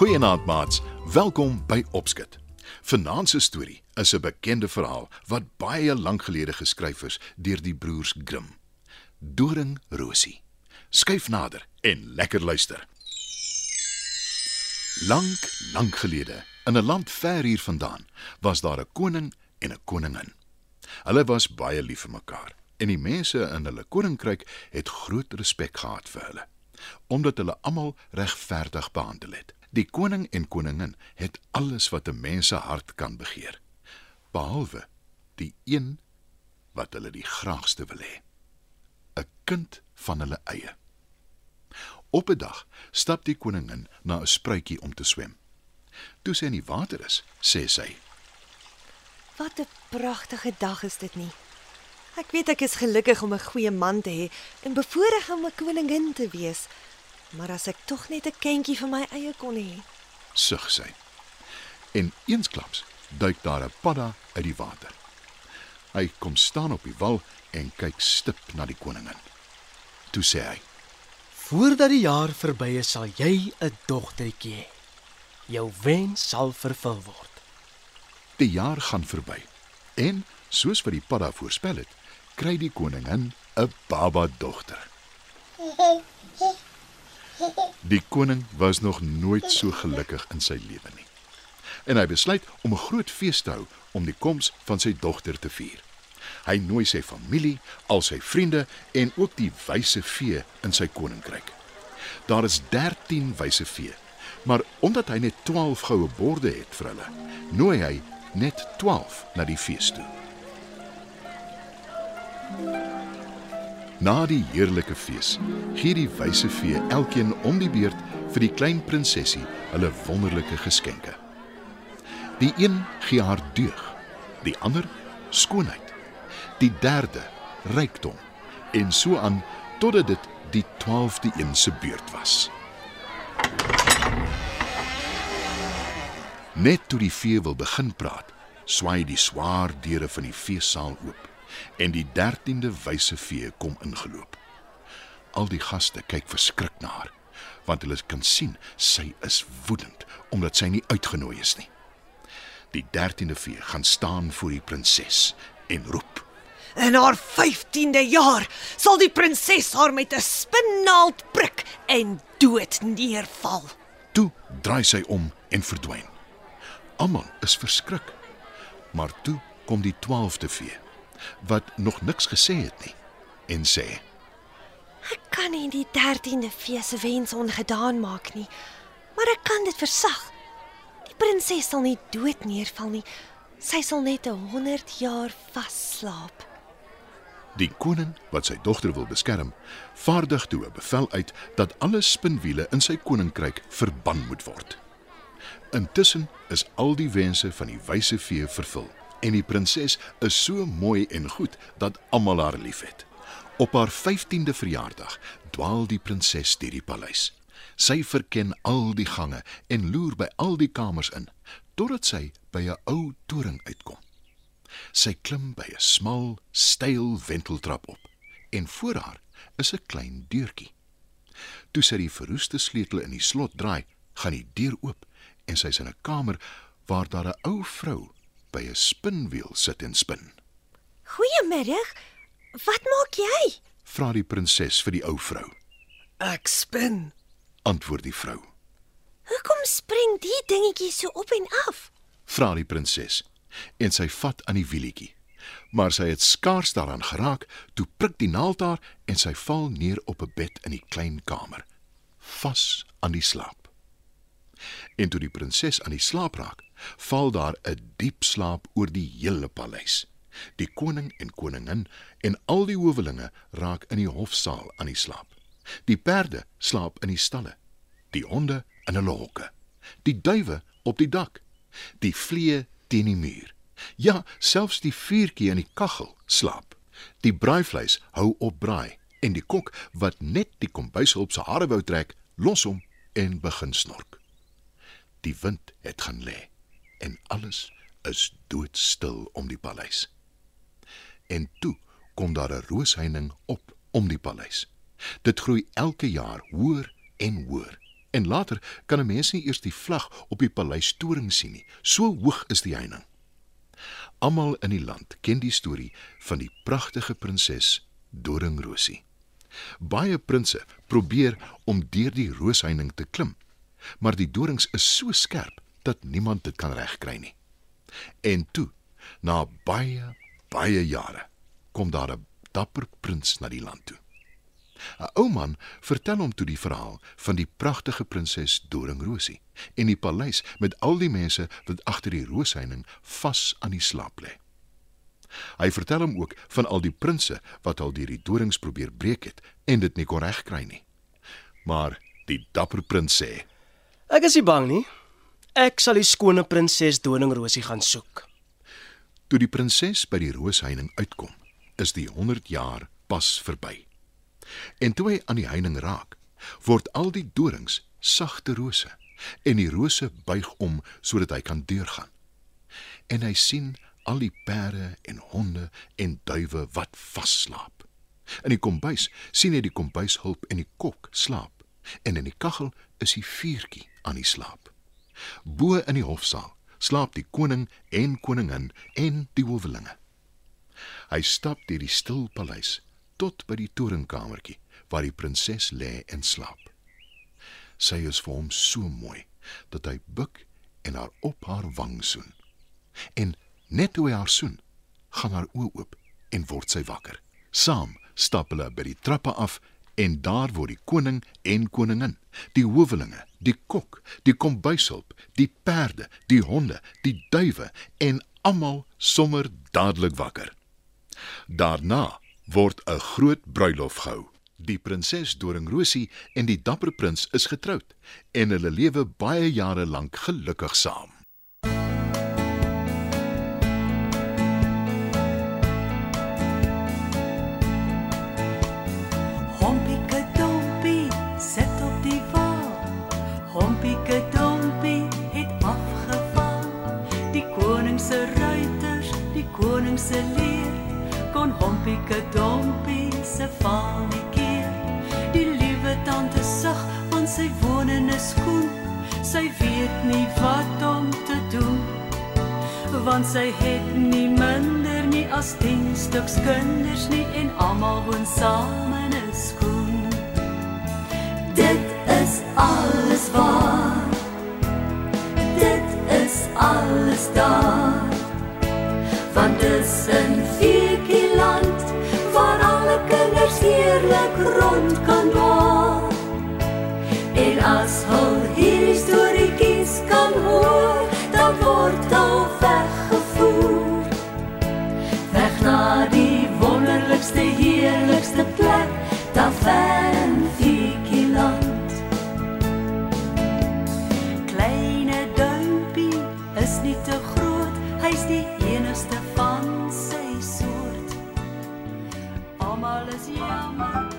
Goeienaand maats, welkom by Opskit. Vanaand se storie is 'n bekende verhaal wat baie lank gelede geskryf is deur die broers Grimm. Doring Rosie. Skyf nader en lekker luister. Lank, lank gelede, in 'n land ver hier vandaan, was daar 'n koning en 'n koningin. Hulle was baie lief vir mekaar en die mense in hulle koninkryk het groot respek gehad vir hulle omdat hulle almal regverdig behandel het. Die koning en koningin het alles wat 'n mens se hart kan begeer, behalwe die een wat hulle die graagste wil hê. 'n Kind van hulle eie. Op 'n dag stap die koningin na 'n spruitjie om te swem. Toe sy in die water is, sê sy: Wat 'n pragtige dag is dit nie. Ek weet ek is gelukkig om 'n goeie man te hê en bevoorreg om 'n koningin te wees. Maar as ek tog net 'n kindjie vir my eie kon hê. Sug sy. En eensklaps duik daar 'n padda uit die water. Hy kom staan op die wal en kyk stip na die koningin. Toe sê hy: Voordat die jaar verby is, sal jy 'n dogtertjie hê. Jou wens sal vervul word. Die jaar gaan verby. En soos wat die padda voorspel het, kry die koningin 'n baba dogter. Die koning was nog nooit so gelukkig in sy lewe nie. En hy besluit om 'n groot fees te hou om die koms van sy dogter te vier. Hy nooi sy familie, al sy vriende en ook die wyse vee in sy koninkryk. Daar is 13 wyse vee, maar omdat hy net 12 goue borde het vir hulle, nooi hy net 12 na die fees toe. Na die heerlike fees gee die wyse vee elkeen om die beurt vir die klein prinsesie hulle wonderlike geskenke. Die een gee haar deug, die ander skoonheid, die derde rykdom en so aan totdat dit die 12de een se beurt was. Net toe die vee wil begin praat, swaai die swaar deure van die feessaal oop en die 13de wyse vee kom ingeloop. Al die gaste kyk verskrik na haar, want hulle kan sien sy is woedend omdat sy nie uitgenooi is nie. Die 13de vee gaan staan voor die prinses en roep: In haar 15de jaar sal die prinses haar met 'n spinnaald prik en dood neerval. Toe draai sy om en verdwyn. Almal is verskrik. Maar toe kom die 12de vee wat nog niks gesê het nie en sê: Ek kan nie die 13de fees se wens ongedaan maak nie, maar ek kan dit versag. Die prinses sal nie dood neerval nie. Sy sal net 'n 100 jaar vasslaap. Die koning wat sy dogter wil beskerm, vaardig toe 'n bevel uit dat alle spinwiele in sy koninkryk verban moet word. Intussen is al die wense van die wyse vee vervul en die prinses is so mooi en goed dat almal haar liefhet. Op haar 15de verjaardag dwaal die prinses deur die paleis. Sy verken al die gange en loer by al die kamers in totdat sy by 'n ou toring uitkom. Sy klim by 'n smal, styl wenteltrap op en voor haar is 'n klein deurtjie. Toe sy die verroeste sleutel in die slot draai, gaan die deur oop en sy's in 'n kamer waar daar 'n ou vrou by 'n spinwiel sit en spin. Goeiemiddag. Wat maak jy? Vra die prinses vir die ou vrou. Ek spin. Antwoord die vrou. Hoekom spring die dingetjie so op en af? Vra die prinses en sy vat aan die wielietjie. Maar sy het skaars daaraan geraak toe prik die naald haar en sy val neer op 'n bed in die klein kamer, vas aan die slaap. En toe die prinses aan die slaap raak, val daar 'n diep slaap oor die hele paleis. Die koning en koningin en al die howelinge raak in die hofsaal aan die slaap. Die perde slaap in die stalle, die honde in hulle hokke, die duwe op die dak, die vliee teen die muur. Ja, selfs die vuurtjie in die kaggel slaap. Die braaivleis hou op braai en die kok wat net die kombuishulp se hare wou trek, los hom en begin snork. Die wind het gaan lê en alles is doodstil om die paleis. En toe kom daar 'n roosheining op om die paleis. Dit groei elke jaar hoër en hoër En later kan 'n mens nie eers die vlag op die paleistoring sien nie. So hoog is die heining. Almal in die land ken die storie van die pragtige prinses Doringrosie. Baie prinses probeer om deur die roosheining te klim, maar die dorings is so skerp dat niemand dit kan regkry nie. En toe, na baie baie jare, kom daar 'n dapper prins na die land toe. 'n Ou man vertel hom toe die verhaal van die pragtige prinses Doringrosie en die paleis met al die mense wat agter die roosheining vas aan die slaap lê. Hy vertel hom ook van al die prinses wat al deur die dorings probeer breek het en dit nie kon regkry nie. Maar die dapper prins sê: Ek is nie bang nie. Ek sal die skone prinses Doningrosie gaan soek. Toe die prinses by die roosheining uitkom, is die 100 jaar pas verby. En toe hy aan die heining raak, word al die dorings sagte rose en die rose buig om sodat hy kan deurgaan. En hy sien al die perde en honde en duwe wat vasslaap. In die kombuis sien hy die kombuishulp en die kok slaap en in die kaggel is die vuurtjie aan die slaap. Bo in die hofsaal slaap die koning en koningin en die howelinge. Hy stap deur die stil paleis tot by die torenkamertjie waar die prinses lê en slaap. Sy is vir hom so mooi dat hy buig en haar op haar wang soen. En net toe hy haar soen, gaan haar oë oop en word sy wakker. Saam stap hulle by die trappe af en daar word die koning en koningin, die howelinge, die kok, die kombuishulp, die perde, die honde, die duwe en almal sommer dadelik wakker. Daarna word 'n groot bruilof gehou. Die prinses Doringrosie en die dapper prins is getroud en hulle lewe baie jare lank gelukkig saam. Hompieke dompie sit op die wa. Hompieke dompie het afgeval. Die koning se ruiters, die koning se leer kon Hompieke dompie se val nie keer. Die liewe tante sug want sy woon in 'n skoen. Sy weet nie wat om te doen want sy het nie minder nie as 10 stuks kinders nie en almal woon saam in skoen. Dit is alles waar. Dit is alles daar. Want dis 'n vierkie land waar alle kinders heerlik rond kan dwaal. Van